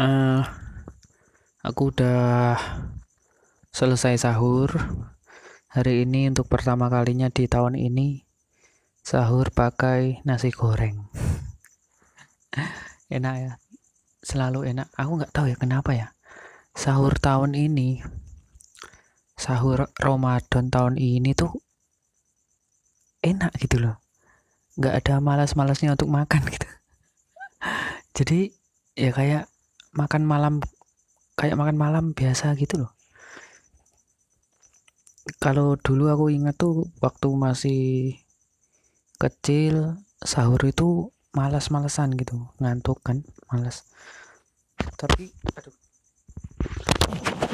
uh, aku udah selesai sahur. Hari ini untuk pertama kalinya di tahun ini sahur pakai nasi goreng. Enak ya? Selalu enak. Aku nggak tahu ya kenapa ya. Sahur tahun ini sahur Ramadan tahun ini tuh enak gitu loh. Nggak ada malas-malasnya untuk makan gitu. Jadi ya kayak makan malam kayak makan malam biasa gitu loh. Kalau dulu aku ingat tuh waktu masih kecil sahur itu malas-malesan gitu ngantuk kan malas tapi aduh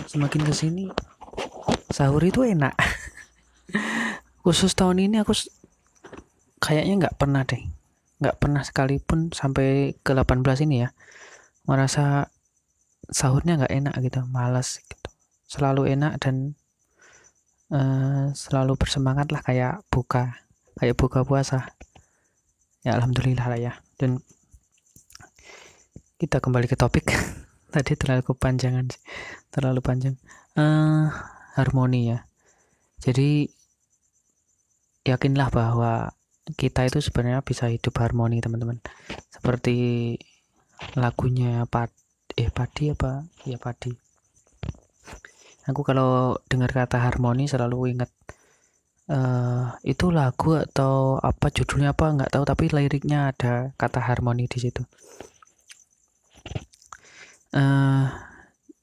semakin ke sini sahur itu enak. Khusus tahun ini aku kayaknya nggak pernah deh nggak pernah sekalipun sampai ke 18 ini ya merasa sahurnya nggak enak gitu malas gitu. Selalu enak dan uh, selalu bersemangat lah kayak buka kayak buka puasa. Ya alhamdulillah lah ya. Dan kita kembali ke topik. Tadi terlalu kepanjangan sih terlalu panjang. Uh, harmoni ya. Jadi yakinlah bahwa kita itu sebenarnya bisa hidup harmoni teman-teman. Seperti lagunya pad eh padi apa? Ya padi. Aku kalau dengar kata harmoni selalu ingat uh, itu lagu atau apa judulnya apa nggak tahu tapi liriknya ada kata harmoni di situ. Uh,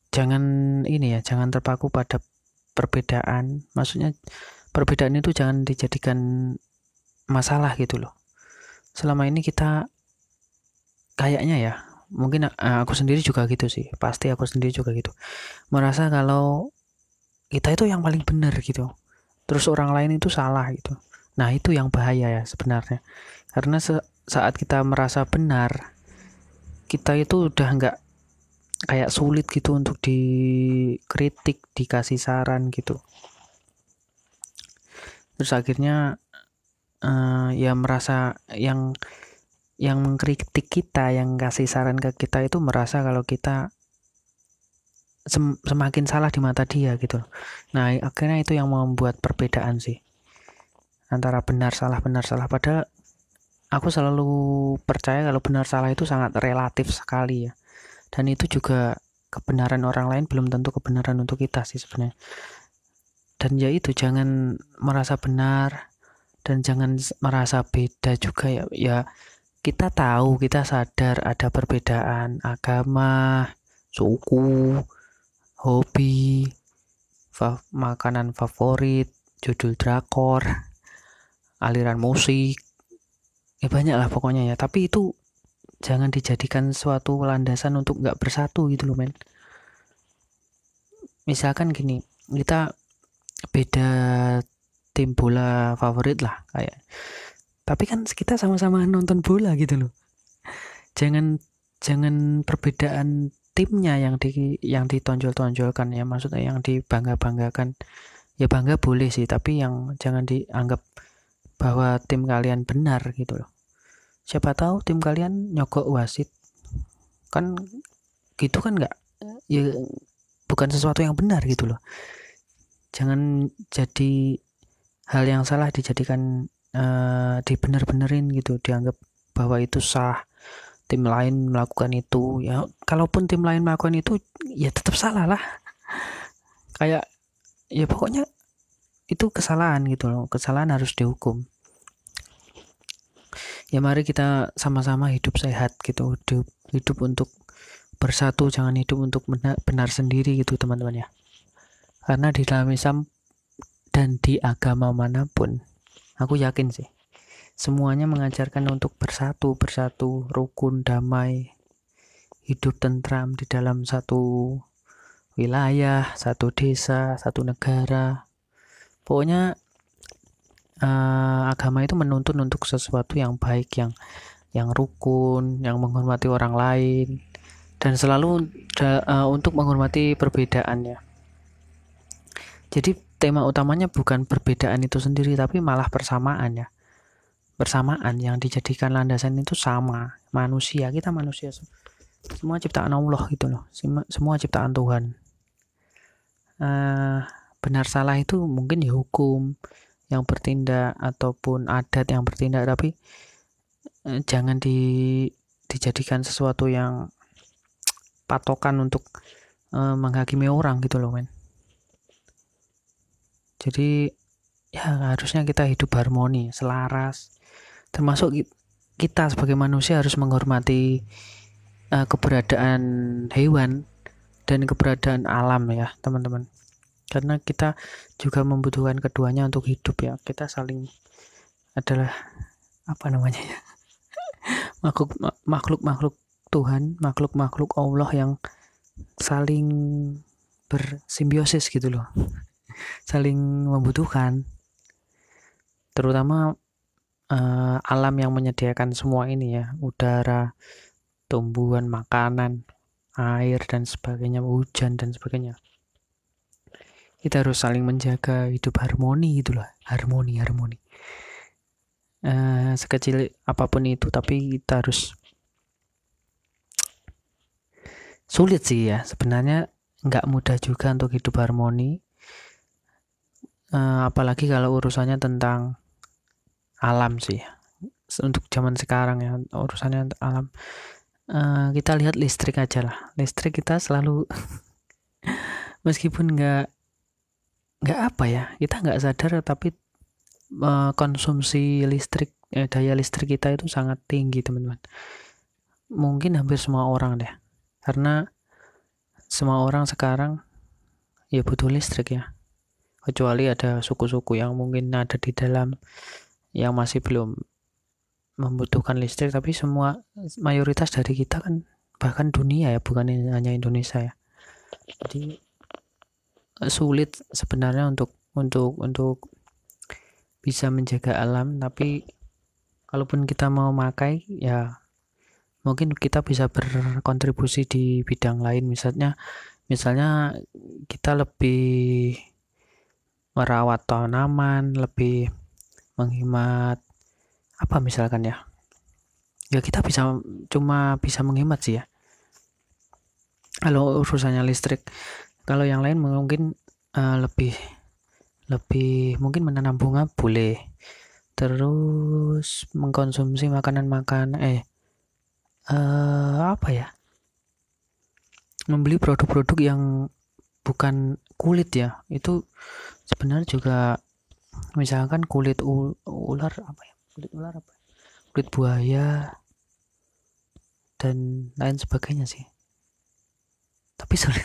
jangan ini ya jangan terpaku pada perbedaan. Maksudnya perbedaan itu jangan dijadikan masalah gitu loh. Selama ini kita kayaknya ya mungkin uh, aku sendiri juga gitu sih. Pasti aku sendiri juga gitu. Merasa kalau kita itu yang paling benar gitu. Terus orang lain itu salah gitu. Nah itu yang bahaya ya sebenarnya. Karena se saat kita merasa benar kita itu udah nggak kayak sulit gitu untuk dikritik dikasih saran gitu. Terus akhirnya uh, ya merasa yang yang mengkritik kita yang kasih saran ke kita itu merasa kalau kita sem semakin salah di mata dia gitu nah akhirnya itu yang membuat perbedaan sih. Antara benar salah benar salah. Padahal aku selalu percaya kalau benar salah itu sangat relatif sekali ya. Dan itu juga kebenaran orang lain belum tentu kebenaran untuk kita sih sebenarnya. Dan ya itu jangan merasa benar dan jangan merasa beda juga ya. Ya kita tahu kita sadar ada perbedaan agama suku hobi fa makanan favorit judul drakor aliran musik. Ya banyak lah pokoknya ya. Tapi itu jangan dijadikan suatu landasan untuk nggak bersatu gitu loh men misalkan gini kita beda tim bola favorit lah kayak tapi kan kita sama-sama nonton bola gitu loh. Jangan jangan perbedaan timnya yang di yang ditonjol-tonjolkan ya. Maksudnya yang dibangga-banggakan. Ya bangga boleh sih tapi yang jangan dianggap bahwa tim kalian benar gitu loh. Siapa tahu tim kalian nyogok wasit. Kan gitu kan nggak? Ya bukan sesuatu yang benar gitu loh. Jangan jadi hal yang salah dijadikan uh, dibener-benerin gitu dianggap bahwa itu sah. Tim lain melakukan itu ya. Kalaupun tim lain melakukan itu ya tetap salah lah. Kayak ya pokoknya itu kesalahan gitu loh. Kesalahan harus dihukum. Ya mari kita sama-sama hidup sehat gitu. Hidup hidup untuk bersatu jangan hidup untuk benar, benar sendiri gitu teman-teman ya. Karena di dalam Islam dan di agama mana pun aku yakin sih. Semuanya mengajarkan untuk bersatu bersatu rukun damai hidup tentram di dalam satu wilayah satu desa satu negara. Pokoknya uh, agama itu menuntun untuk sesuatu yang baik yang yang rukun yang menghormati orang lain dan selalu uh, untuk menghormati perbedaannya. Jadi tema utamanya bukan perbedaan itu sendiri tapi malah persamaan ya. Bersamaan yang dijadikan landasan itu sama manusia. Kita manusia semua ciptaan Allah gitu loh. Semua ciptaan Tuhan. Uh, benar salah itu mungkin ya hukum yang bertindak ataupun adat yang bertindak tapi uh, jangan di dijadikan sesuatu yang patokan untuk uh, menghakimi orang gitu loh men jadi ya harusnya kita hidup harmoni selaras. Termasuk kita sebagai manusia harus menghormati uh, keberadaan hewan dan keberadaan alam ya teman-teman. Karena kita juga membutuhkan keduanya untuk hidup ya. Kita saling adalah apa namanya ya makhluk makhluk makhluk Tuhan makhluk makhluk Allah yang saling bersimbiosis gitu loh saling membutuhkan. Terutama uh, alam yang menyediakan semua ini ya udara tumbuhan makanan air dan sebagainya hujan dan sebagainya. Kita harus saling menjaga hidup harmoni itulah harmoni harmoni. Uh, sekecil apa pun itu tapi kita harus sulit sih ya sebenarnya nggak mudah juga untuk hidup harmoni uh, apalagi kalau urusannya tentang alam sih untuk zaman sekarang ya urusannya alam. Uh, kita lihat listrik aja lah. Listrik kita selalu meskipun nggak nggak apa ya kita nggak sadar tapi uh, konsumsi listrik eh, daya listrik kita itu sangat tinggi teman-teman. Mungkin hampir semua orang deh. Karena semua orang sekarang ya butuh listrik ya kecuali ada suku-suku yang mungkin ada di dalam yang masih belum membutuhkan listrik tapi semua mayoritas dari kita kan bahkan dunia ya bukan hanya Indonesia ya. Jadi sulit sebenarnya untuk untuk untuk bisa menjaga alam tapi kalaupun kita mau makai ya mungkin kita bisa berkontribusi di bidang lain. Misalnya misalnya kita lebih merawat tanaman lebih menghemat apa misalkan ya? Ya kita bisa cuma bisa menghemat sih ya. Kalau urusannya listrik kalau yang lain mungkin uh, lebih lebih mungkin menanam bunga boleh. Terus mengkonsumsi makanan-makanan eh uh, apa ya? Membeli produk-produk yang bukan kulit ya. Itu sebenarnya juga misalkan kulit ular apa ya? Kulit ular apa ya? kulit buaya dan lain sebagainya sih. Tapi sulit.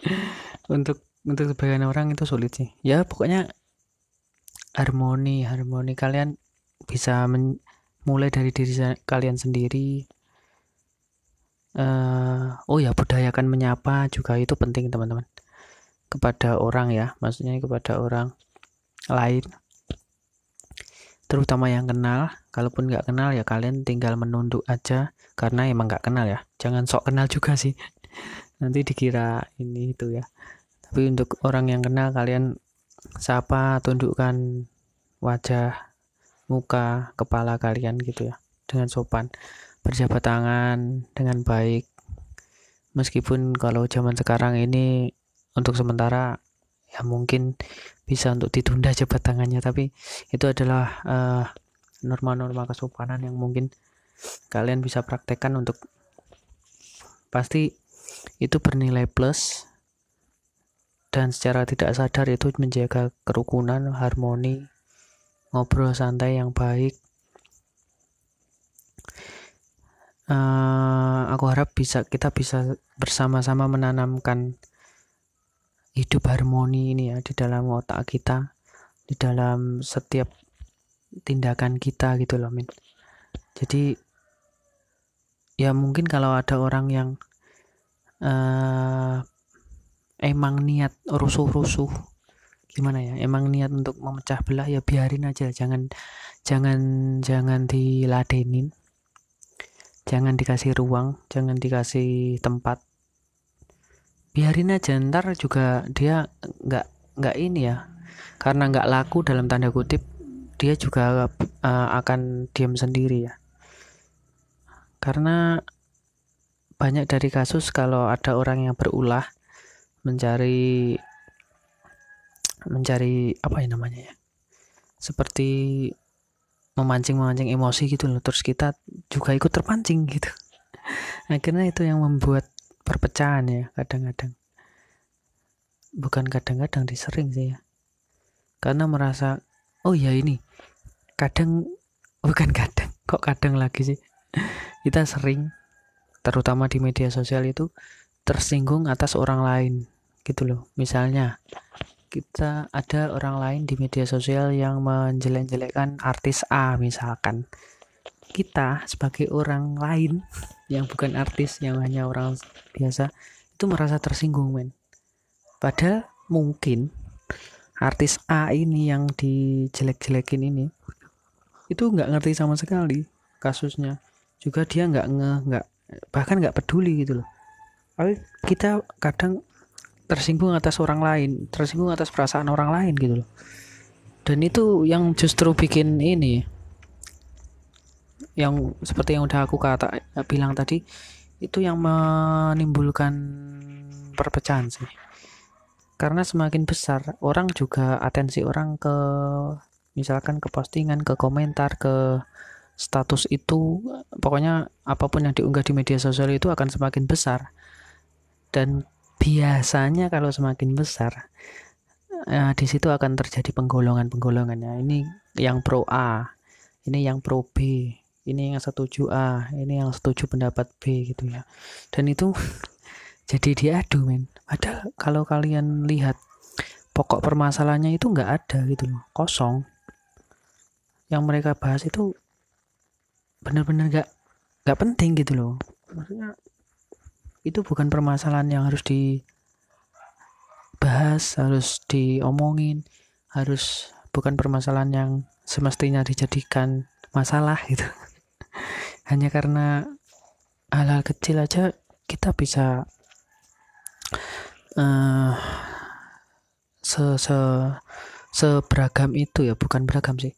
Untuk untuk sebagian orang itu sulit sih. Ya pokoknya harmoni harmoni kalian bisa men, mulai dari diri kalian sendiri. Uh, oh ya budayakan menyapa juga itu penting teman-teman kepada orang ya maksudnya kepada orang lain. Terutama yang kenal kalaupun nggak kenal ya kalian tinggal menunduk aja karena emang nggak kenal ya. Jangan sok kenal juga sih. Nanti dikira ini itu ya. Tapi untuk orang yang kenal kalian sapa tundukkan wajah muka kepala kalian gitu ya. Dengan sopan. Berjabat tangan dengan baik. Meskipun kalau zaman sekarang ini untuk sementara ya mungkin bisa untuk ditunda jabat tangannya tapi itu adalah uh, norma-norma kesopanan yang mungkin kalian bisa praktekkan untuk pasti itu bernilai plus dan secara tidak sadar itu menjaga kerukunan harmoni ngobrol santai yang baik. Uh, aku harap bisa kita bisa bersama-sama menanamkan hidup harmoni ini ya di dalam otak kita di dalam setiap tindakan kita gitu loh min. Jadi ya mungkin kalau ada orang yang uh, emang niat rusuh-rusuh gimana ya emang niat untuk memecah belah ya biarin aja jangan jangan jangan diladenin jangan dikasih ruang jangan dikasih tempat biarin aja ntar juga dia nggak nggak ini ya. Karena nggak laku dalam tanda kutip dia juga uh, akan diam sendiri ya. Karena banyak dari kasus kalau ada orang yang berulah mencari mencari apa ya namanya ya seperti memancing-memancing emosi gitu loh. Terus kita juga ikut terpancing gitu. Akhirnya itu yang membuat perpecahan ya kadang-kadang. Bukan kadang-kadang disering sih ya. Karena merasa oh ya ini kadang bukan kadang kok kadang lagi sih? Kita sering terutama di media sosial itu tersinggung atas orang lain gitu loh. Misalnya kita ada orang lain di media sosial yang menjelek-jelekkan artis A misalkan. Kita sebagai orang lain yang bukan artis yang hanya orang biasa itu merasa tersinggung men. Padahal mungkin artis A ini yang dijelek-jelekin ini itu nggak ngerti sama sekali kasusnya. Juga dia nggak nge nggak bahkan nggak peduli gitu loh. Tapi kita kadang tersinggung atas orang lain tersinggung atas perasaan orang lain gitu loh. Dan itu yang justru bikin ini yang seperti yang udah aku kata bilang tadi itu yang menimbulkan perpecahan sih. Karena semakin besar orang juga atensi orang ke misalkan ke postingan ke komentar ke status itu pokoknya apa pun yang diunggah di media sosial itu akan semakin besar. Dan biasanya kalau semakin besar eh, di situ akan terjadi penggolongan-penggolongannya ini yang pro A ini yang pro B ini yang setuju A ini yang setuju pendapat B gitu ya. Dan itu jadi diadu men. Padahal kalau kalian lihat pokok permasalahannya itu nggak ada gitu loh kosong. Yang mereka bahas itu benar-benar nggak nggak penting gitu loh. Maksudnya itu bukan permasalahan yang harus dibahas harus diomongin harus bukan permasalahan yang semestinya dijadikan masalah gitu hanya karena hal-hal kecil aja kita bisa uh, se se seberagam itu ya bukan beragam sih.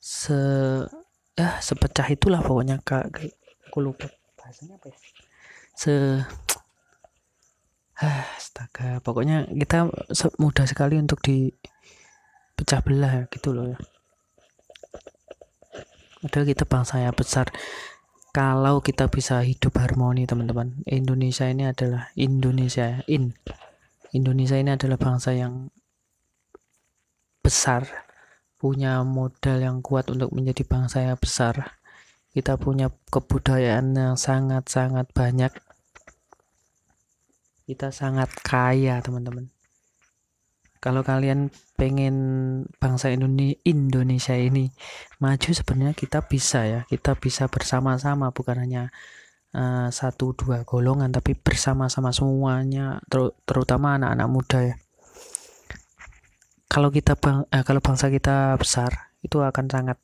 Se ya sepecah itulah pokoknya kak. Aku lupa bahasanya apa ya. Se ah, astaga. Pokoknya kita mudah sekali untuk dipecah belah gitu loh ya padahal kita bangsa yang besar. Kalau kita bisa hidup harmoni teman-teman. Indonesia ini adalah Indonesia in. Indonesia ini adalah bangsa yang besar. Punya modal yang kuat untuk menjadi bangsa yang besar. Kita punya kebudayaan yang sangat-sangat banyak. Kita sangat kaya teman-teman. Kalau kalian pengen bangsa Indonesia ini maju sebenarnya kita bisa ya. Kita bisa bersama-sama bukan hanya uh, satu dua golongan tapi bersama-sama semuanya ter terutama anak-anak muda ya. Kalau kita bang eh, kalau bangsa kita besar itu akan sangat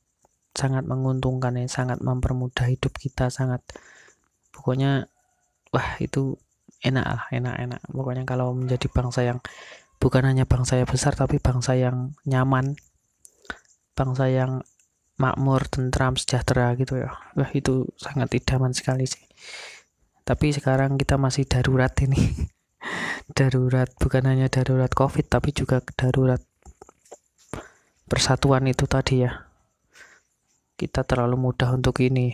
sangat menguntungkan ya sangat mempermudah hidup kita sangat pokoknya wah itu enak lah enak enak pokoknya kalau menjadi bangsa yang bukan hanya bangsa yang besar tapi bangsa yang nyaman bangsa yang makmur tentram sejahtera gitu ya. Wah itu sangat idaman sekali sih. Tapi sekarang kita masih darurat ini. Darurat bukan hanya darurat covid tapi juga darurat persatuan itu tadi ya. Kita terlalu mudah untuk ini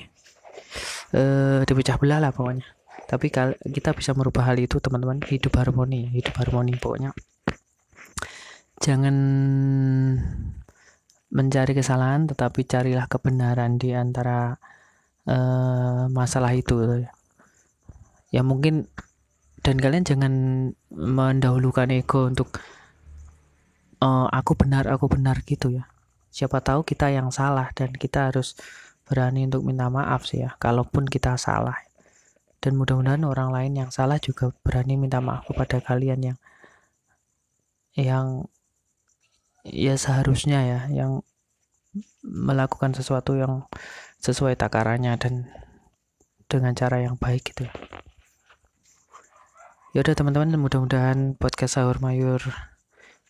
eh dipecah belah lah pokoknya. Tapi kita bisa merubah hal itu teman-teman. Hidup harmoni hidup harmoni pokoknya jangan mencari kesalahan tetapi carilah kebenaran di antara uh, masalah itu ya. Mungkin dan kalian jangan mendahulukan ego untuk uh, aku benar aku benar gitu ya. Siapa tahu kita yang salah dan kita harus berani untuk minta maaf sih ya kalaupun kita salah. Dan mudah-mudahan orang lain yang salah juga berani minta maaf kepada kalian yang yang ya seharusnya ya yang melakukan sesuatu yang sesuai takarannya dan dengan cara yang baik gitu ya. Udah teman-teman mudah-mudahan podcast sahur mayur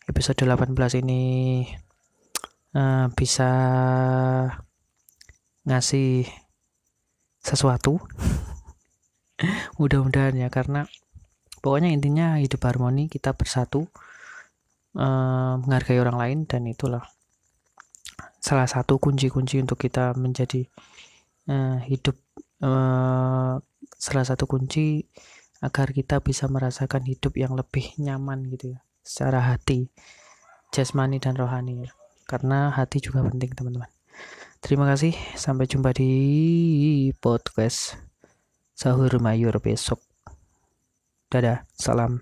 episode 18 ini uh, bisa ngasih sesuatu. Mudah-mudahan ya karena pokoknya intinya hidup harmoni kita bersatu uh, menghargai orang lain dan itulah salah satu kunci-kunci untuk kita menjadi uh, hidup uh, salah satu kunci agar kita bisa merasakan hidup yang lebih nyaman gitu ya secara hati jasmani dan rohani ya. Karena hati juga penting teman-teman. Terima kasih. Sampai jumpa di podcast sahur mayur besok. Dadah salam